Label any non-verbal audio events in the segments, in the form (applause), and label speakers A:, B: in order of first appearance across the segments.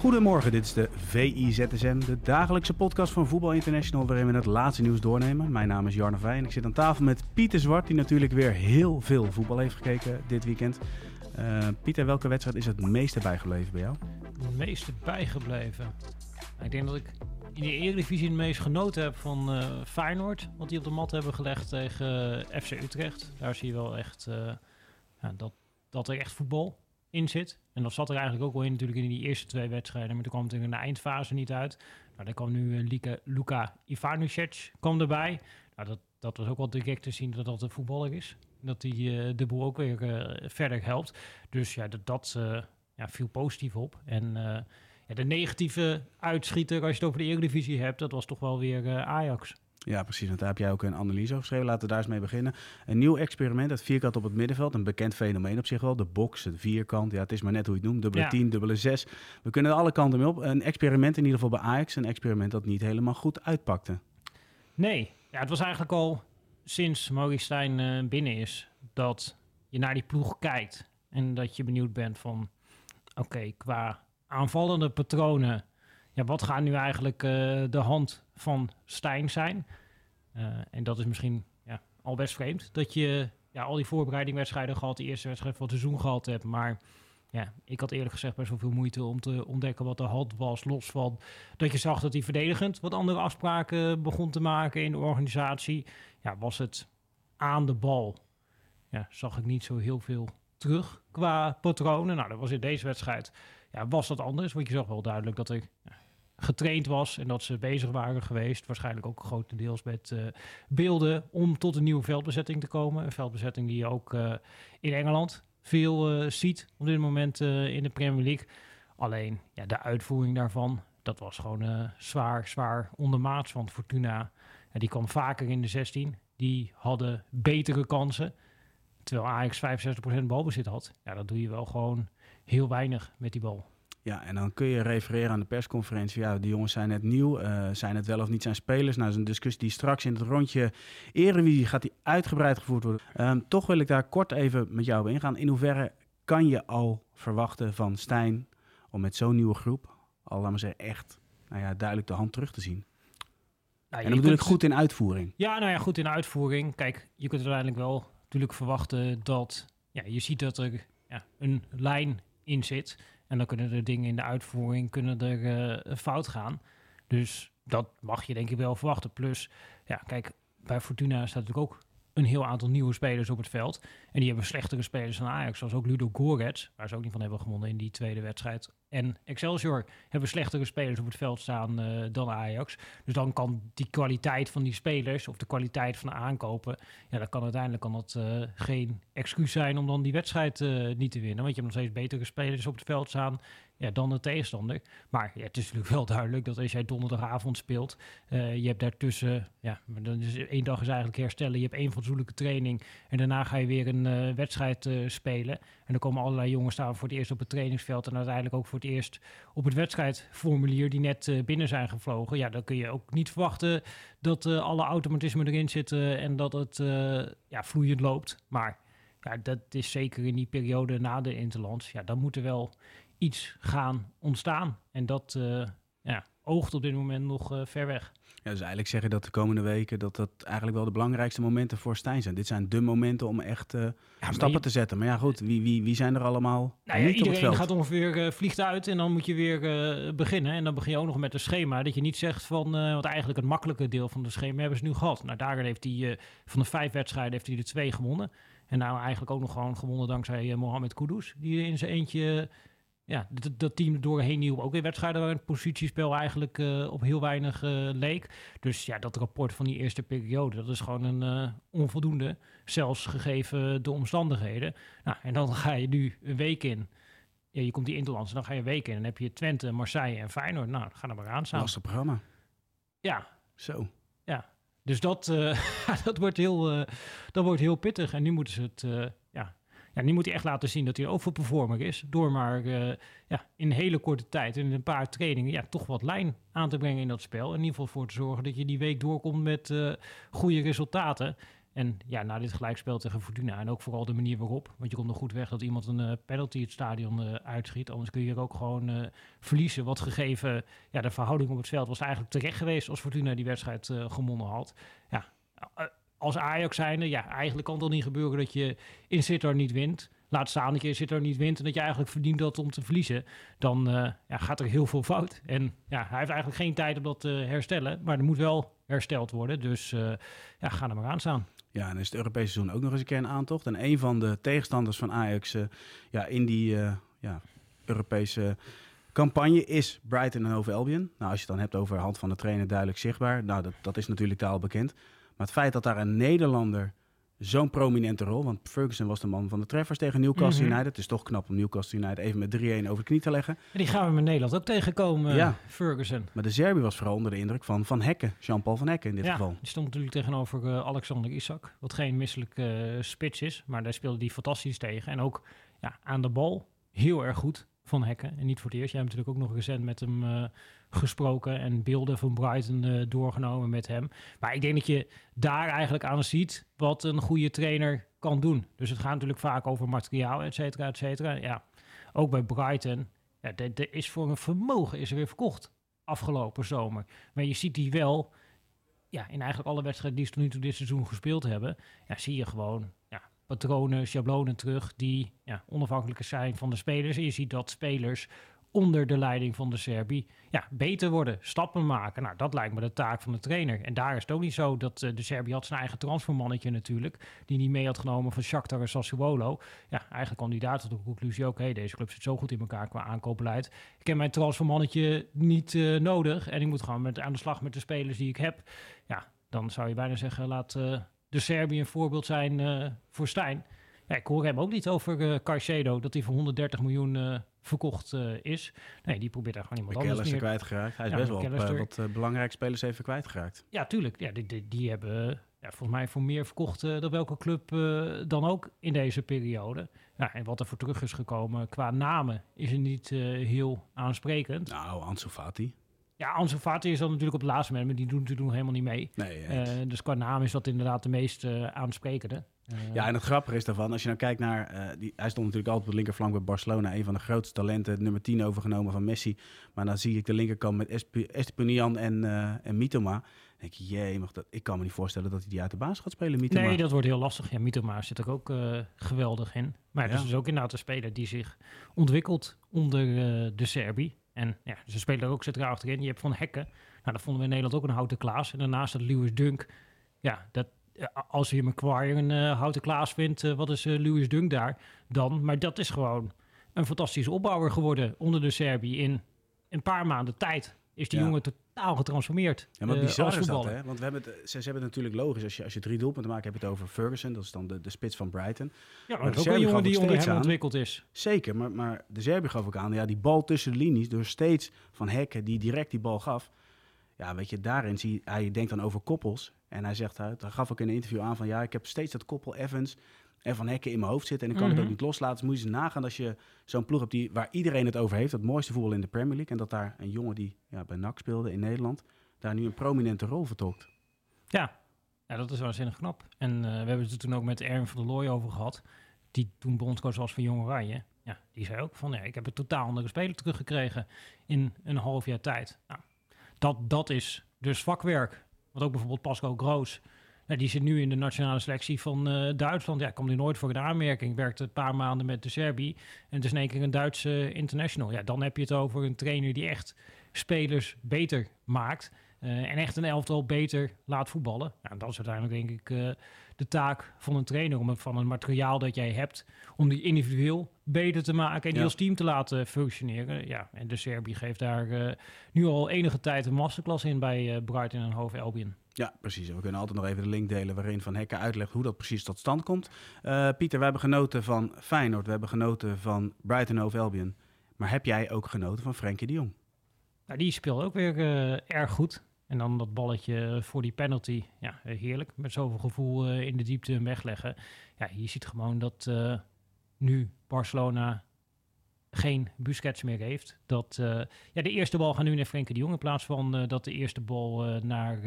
A: Goedemorgen, dit is de VIZSM, de dagelijkse podcast van Voetbal International waarin we het laatste nieuws doornemen. Mijn naam is Jarno Vij en ik zit aan tafel met Pieter Zwart, die natuurlijk weer heel veel voetbal heeft gekeken dit weekend. Uh, Pieter, welke wedstrijd is het meeste bijgebleven bij jou?
B: Het meeste bijgebleven? Ik denk dat ik in de Eredivisie het meest genoten heb van uh, Feyenoord, wat die op de mat hebben gelegd tegen uh, FC Utrecht. Daar zie je wel echt ja, dat, dat echt voetbal in zit. En dat zat er eigenlijk ook wel in natuurlijk in die eerste twee wedstrijden. Maar toen kwam het in de eindfase niet uit. Nou, dan kwam nu uh, Luka Ivanusic kwam erbij. Nou, dat, dat was ook wel direct te zien dat dat een voetballer is. Dat hij uh, de boel ook weer uh, verder helpt. Dus ja, dat, dat ja, viel positief op. En ja, de negatieve uitschieter, als je het over de Eredivisie hebt, dat was toch wel weer Ajax.
A: Ja, precies. Want daar heb jij ook een analyse over geschreven. Laten we daar eens mee beginnen. Een nieuw experiment, het vierkant op het middenveld. Een bekend fenomeen op zich wel. De box, het vierkant. Ja, het is maar net hoe je het noemt. Dubbele ja. 10, dubbele 6. We kunnen alle kanten mee op. Een experiment in ieder geval bij Ajax. Een experiment dat niet helemaal goed uitpakte.
B: Nee, ja, het was eigenlijk al sinds Maurice Stijn uh, binnen is... dat je naar die ploeg kijkt. En dat je benieuwd bent van... Oké, qua aanvallende patronen ja, wat gaat nu eigenlijk uh, de hand van Stijn zijn? Uh, en dat is misschien ja, al best vreemd. Dat je ja, al die voorbereidingwedstrijden gehad, de eerste wedstrijd van het seizoen gehad hebt. Maar ja, ik had eerlijk gezegd best wel veel moeite om te ontdekken wat de hand was. Los van dat je zag dat hij verdedigend wat andere afspraken begon te maken in de organisatie. Ja, was het aan de bal. Ja, zag ik niet zo heel veel terug qua patronen. Nou, dat was in deze wedstrijd. Ja, was dat anders? Want je zag wel duidelijk dat ja, getraind was en dat ze bezig waren geweest. Waarschijnlijk ook grotendeels met uh, beelden om tot een nieuwe veldbezetting te komen. Een veldbezetting die je ook uh, in Engeland veel uh, ziet op dit moment in de Premier League. Alleen ja, de uitvoering daarvan, dat was gewoon zwaar, zwaar ondermaats. Want Fortuna, die kwam vaker in de 16. Die hadden betere kansen. Terwijl Ajax 65% balbezit had. Ja, dat doe je wel gewoon heel weinig met die bal.
A: Ja, en dan kun je refereren aan de persconferentie. Ja, die jongens zijn net nieuw. Uh, zijn het wel of niet zijn spelers? Nou, dat is een discussie die straks in het rondje Eredivisie gaat die uitgebreid gevoerd worden. Um, toch wil ik daar kort even met jou op ingaan. In hoeverre kan je al verwachten van Stijn om met zo'n nieuwe groep al, laat maar zeggen, echt nou ja, duidelijk de hand terug te zien? Nou, en dan bedoel ik goed in uitvoering.
B: Ja, nou ja, goed in uitvoering. Kijk, je kunt uiteindelijk wel natuurlijk verwachten dat... Ja, je ziet dat er ja, een lijn in zit. En dan kunnen er dingen in de uitvoering kunnen er, uh, fout gaan. Dus dat mag je denk ik wel verwachten. Plus, ja, kijk, bij Fortuna staat natuurlijk ook een heel aantal nieuwe spelers op het veld. En die hebben slechtere spelers dan Ajax, zoals ook Ludo Gorets, waar ze ook niet van hebben gewonnen in die tweede wedstrijd. En Excelsior hebben slechtere spelers op het veld staan uh, dan Ajax. Dus dan kan die kwaliteit van die spelers of de kwaliteit van de aankopen, ja, dan kan uiteindelijk kan dat uh, geen excuus zijn om dan die wedstrijd uh, niet te winnen. Want je hebt nog steeds betere spelers op het veld staan ja, dan de tegenstander. Maar ja, het is natuurlijk wel duidelijk dat als jij donderdagavond speelt, je hebt daartussen, ja, dan is één dag is eigenlijk herstellen. Je hebt één fatsoenlijke training en daarna ga je weer een wedstrijd spelen. En dan komen allerlei jongens staan voor het eerst op het trainingsveld en uiteindelijk ook voor eerst op het wedstrijdformulier die net binnen zijn gevlogen. Ja, dan kun je ook niet verwachten dat alle automatismen erin zitten en dat het ja, vloeiend loopt. Maar ja, dat is zeker in die periode na de Interlands. Ja, dan moet er wel iets gaan ontstaan. En dat ja, oogt op dit moment nog ver weg.
A: Ja, dus eigenlijk zeggen dat de komende weken dat dat eigenlijk wel de belangrijkste momenten voor Stijn zijn. Dit zijn de momenten om echt uh, ja, stappen je... te zetten. Maar ja, goed, wie, wie, wie zijn er allemaal?
B: Nou ja, iedereen gaat ongeveer uh, vliegt uit en dan moet je weer uh, beginnen. En dan begin je ook nog met een schema. Dat je niet zegt van, wat eigenlijk het makkelijke deel van de schema hebben ze nu gehad. Nou, daarin heeft hij van de vijf wedstrijden heeft hij er twee gewonnen. En nou eigenlijk ook nog gewoon gewonnen dankzij Mohamed Kudus. Die in zijn eentje ja, dat, dat team doorheen nieuw ook weer wedstrijden waar het positiespel eigenlijk uh, op heel weinig uh, leek. Dus ja, dat rapport van die eerste periode, dat is gewoon een uh, onvoldoende, zelfs gegeven de omstandigheden. Nou, en dan ga je nu een week in. ja, je komt die Interlands, dan ga je weken in. En dan heb je Twente, Marseille en Feyenoord. Nou, ga er maar aan staan.
A: Lastig programma.
B: Ja,
A: Zo.
B: dus dat, eh, (laughs) dat, wordt heel, eh, dat wordt heel pittig. En nu moeten ze het, eh, ja, nu moet hij echt laten zien dat hij een overperformer is. Door maar eh, ja, in hele korte tijd, in een paar trainingen, ja, toch wat lijn aan te brengen in dat spel. In ieder geval voor te zorgen dat je die week doorkomt met eh, goede resultaten. En ja, na dit gelijkspel tegen Fortuna en ook vooral de manier waarop. Want je komt nog goed weg dat iemand een eh, penalty het stadion eh, uitschiet. Anders kun je er ook gewoon verliezen. Wat gegeven ja, de verhouding op het veld was eigenlijk terecht geweest als Fortuna die wedstrijd gewonnen had. Ja, als Ajax zijnde, ja, eigenlijk kan het niet gebeuren dat je in Sittard niet wint. Laat staan dat je in Sittard niet wint en dat je eigenlijk verdient dat om te verliezen. Dan eh, ja, gaat er heel veel fout. En ja, hij heeft eigenlijk geen tijd om dat te herstellen. Maar er moet wel hersteld worden. Dus eh, ja, ga er maar aan staan.
A: Ja, en is het Europese seizoen ook nog eens een keer een aantocht. En een van de tegenstanders van Ajax eh, ja, in die eh, ja, Europese campagne is Brighton en Hove Albion. Nou, als je het dan hebt over hand van de trainer duidelijk zichtbaar. Nou, dat, dat is natuurlijk taal bekend. Maar het feit dat daar een Nederlander zo'n prominente rol... want Ferguson was de man van de treffers tegen Newcastle
B: Mhm.
A: United. Het is toch knap om Newcastle United even met 3-1 over de knie te leggen.
B: En die gaan we met Nederland ook tegenkomen,
A: Ja.
B: Ferguson.
A: Maar de Serbië was vooral onder de indruk van Van Hekken. Jean-Paul Van Hekken in dit
B: ja,
A: geval.
B: die stond natuurlijk tegenover eh, Alexander Isak. Wat geen misselijke eh, spits is. Maar daar speelde hij fantastisch tegen. En ook ja, aan de bal heel erg goed van Hekken. En niet voor het eerst. Jij hebt natuurlijk ook nog recent met hem eh, gesproken. En beelden van Brighton eh, doorgenomen met hem. Maar ik denk dat je daar eigenlijk aan ziet wat een goede trainer kan doen. Dus het gaat natuurlijk vaak over materiaal, et cetera, et cetera. Ja, ook bij Brighton. Ja, de- is voor een vermogen is er weer verkocht afgelopen zomer. Maar je ziet die wel ja, in eigenlijk alle wedstrijden die ze tot nu toe dit seizoen gespeeld hebben, ja, zie je gewoon patronen, schablonen terug die ja, onafhankelijk zijn van de spelers. En je ziet dat spelers onder de leiding van de Serbi ja, beter worden, stappen maken. Nou, dat lijkt me de taak van de trainer. En daar is het ook niet zo dat eh, de Serbi had zijn eigen transfermannetje natuurlijk, die niet mee had genomen van Shakhtar en Sassuolo. Ja, eigenlijk kwam hij daar tot de conclusie, oké, deze club zit zo goed in elkaar qua aankoopbeleid. Ik heb mijn transfermannetje niet eh, nodig en ik moet gewoon met, aan de slag met de spelers die ik heb. Ja, dan zou je bijna zeggen, laat eh, de Serbië een voorbeeld zijn eh, voor Stijn. Ja, ik hoor hem ook niet over eh Caicedo, dat hij voor 130 miljoen eh, verkocht is. Nee, die probeert daar gewoon iemand anders
A: McAllister
B: neer.
A: kwijtgeraakt. Hij is
B: Ja,
A: best wel op, wat belangrijke spelers even kwijtgeraakt.
B: Ja, tuurlijk. Ja, die, die, die hebben ja, volgens mij voor meer verkocht dan welke club dan ook in deze periode. Ja, en wat er voor terug is gekomen qua namen is er niet heel aansprekend.
A: Nou, Ansu Fati.
B: Ja, Ansu Fati is dan natuurlijk op het laatste moment, maar die doen natuurlijk helemaal niet mee.
A: Nee, eh,
B: dus qua naam is dat inderdaad de meest eh, aansprekende. Eh,
A: Ja, en het grappige is daarvan, als je nou kijkt naar... die, hij stond natuurlijk altijd op de linkerflank bij Barcelona. Een van de grootste talenten, nummer 10 overgenomen van Messi. Maar dan zie ik de linkerkant met Estepinian en, en Mitoma. Dan denk je, jee, mag dat, ik kan me niet voorstellen dat hij die uit de baas gaat spelen, Mitoma.
B: Nee, dat wordt heel lastig. Ja, Mitoma zit er ook geweldig in. Maar het
A: Ja.
B: is dus ook inderdaad een speler die zich ontwikkelt onder de Serbi. En ja, ze spelen er ook centraal achterin. Je hebt Van Hekken. Nou, dat vonden we in Nederland ook een houten Klaas. En daarnaast dat Lewis Dunk. Ja, dat, eh, als je McQuarrie een eh, houten Klaas vindt, eh, wat is eh, Lewis Dunk daar dan? Maar dat is gewoon een fantastische opbouwer geworden onder de Serbi. In een paar maanden tijd is die
A: Ja.
B: jongen totaal getransformeerd.
A: Ja, maar
B: eh,
A: bizar is dat, hè? Want we hebben het, ze, ze hebben het natuurlijk logisch. Als je, als je drie doelpunten maakt, heb je het over Ferguson. Dat is dan de, de spits van Brighton.
B: Ja, maar ook een jongen die onder
A: steeds
B: hem
A: aan.
B: ontwikkeld is.
A: Zeker, maar, maar de Serbië gaf ook aan, ja, die bal tussen de linies, door steeds van Hekken die direct die bal gaf. Ja, weet je, daarin zie hij denkt dan over koppels. En hij zegt, hij gaf ook in een interview aan van, ja, ik heb steeds dat koppel Evans en Van Hekken in mijn hoofd zitten. En ik kan het
B: Mhm.
A: ook niet loslaten. Dus moet je eens nagaan als je zo'n ploeg hebt die, waar iedereen het over heeft. Het mooiste voetbal in de Premier League. En dat daar een jongen die ja, bij NAC speelde in Nederland, daar nu een prominente rol vertolkt.
B: Ja. ja, dat is waanzinnig knap. En eh, we hebben het er toen ook met Erwin van der Looy over gehad. Die toen bondscoach was van Jong Oranje. Ja, die zei ook van, ja, ik heb een totaal andere speler teruggekregen in een half jaar tijd. Nou, dat, dat is dus vakwerk. Want ook bijvoorbeeld Pascal Groos. Ja, die zit nu in de nationale selectie van eh, Duitsland. Ja, komt hij nooit voor een aanmerking. Werkte een paar maanden met de Serbi. En het is in één keer een Duitse international. Ja, dan heb je het over een trainer die echt spelers beter maakt. eh, en echt een elftal beter laat voetballen. Nou, dat is uiteindelijk denk ik eh, de taak van een trainer. Om het van een materiaal dat jij hebt, om die individueel beter te maken. En die
A: Ja.
B: als team te laten functioneren. Ja, en de Serbi geeft daar nu al enige tijd een masterclass in bij Brighton en Hove Albion.
A: Ja, precies. We kunnen altijd nog even de link delen waarin Van Hekken uitlegt hoe dat precies tot stand komt. Eh, Pieter, we hebben genoten van Feyenoord, we hebben genoten van Brighton Hove Albion. Maar heb jij ook genoten van Frenkie de Jong?
B: Die speelt ook weer uh, erg goed. En dan dat balletje voor die penalty. Ja, heerlijk. Met zoveel gevoel uh, in de diepte wegleggen. Ja, je ziet gewoon dat nu Barcelona geen Busquets meer heeft. Dat uh, ja, de eerste bal gaat nu naar Frenkie de Jong in plaats van uh, dat de eerste bal uh, naar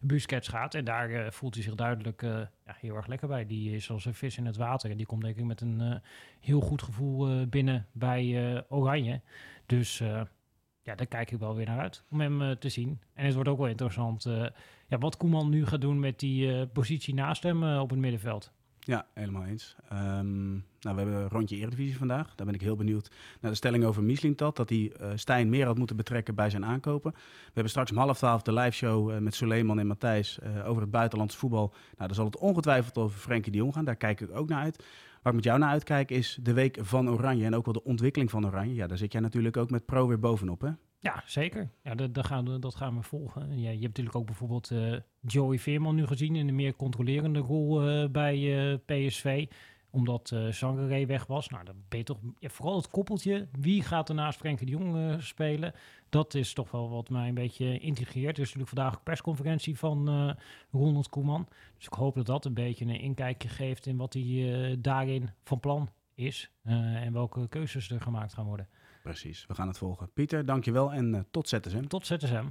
B: Busquets gaat. En daar voelt hij zich duidelijk ja, heel erg lekker bij. Die is als een vis in het water. En die komt denk ik met een heel goed gevoel binnen bij Oranje. Dus ja, daar kijk ik wel weer naar uit om hem te zien. En het wordt ook wel interessant ja, wat Koeman nu gaat doen met die positie naast hem op het middenveld.
A: Ja, helemaal eens. Um, nou, we hebben een rondje Eredivisie vandaag. Daar ben ik heel benieuwd naar de stelling over Mislintat. Dat hij uh, Stijn meer had moeten betrekken bij zijn aankopen. We hebben straks om half twaalf de live show uh, met Suleiman en Matthijs uh, over het buitenlandse voetbal. Nou, daar zal het ongetwijfeld over Frenkie de Jong gaan. Daar kijk ik ook naar uit. Waar ik met jou naar uitkijk is de week van Oranje en ook wel de ontwikkeling van Oranje. Ja, daar zit jij natuurlijk ook met Pro weer bovenop, hè?
B: Ja, zeker. Ja, dat, dat, gaan, we, dat gaan we volgen. Ja, je hebt natuurlijk ook bijvoorbeeld uh, Joey Veerman nu gezien in een meer controlerende rol uh, bij uh, PSV. Omdat uh, weg was. Nou, dan ben je toch vooral het koppeltje. Wie gaat er naast Frenkie de Jong spelen? Dat is toch wel wat mij een beetje intrigeert. Er is natuurlijk vandaag een persconferentie van Ronald Koeman. Dus ik hoop dat dat een beetje een inkijkje geeft in wat hij daarin van plan is. en welke keuzes er gemaakt gaan worden.
A: Precies, we gaan het volgen. Pieter, dankjewel en uh, tot ZSM.
B: Tot ZSM.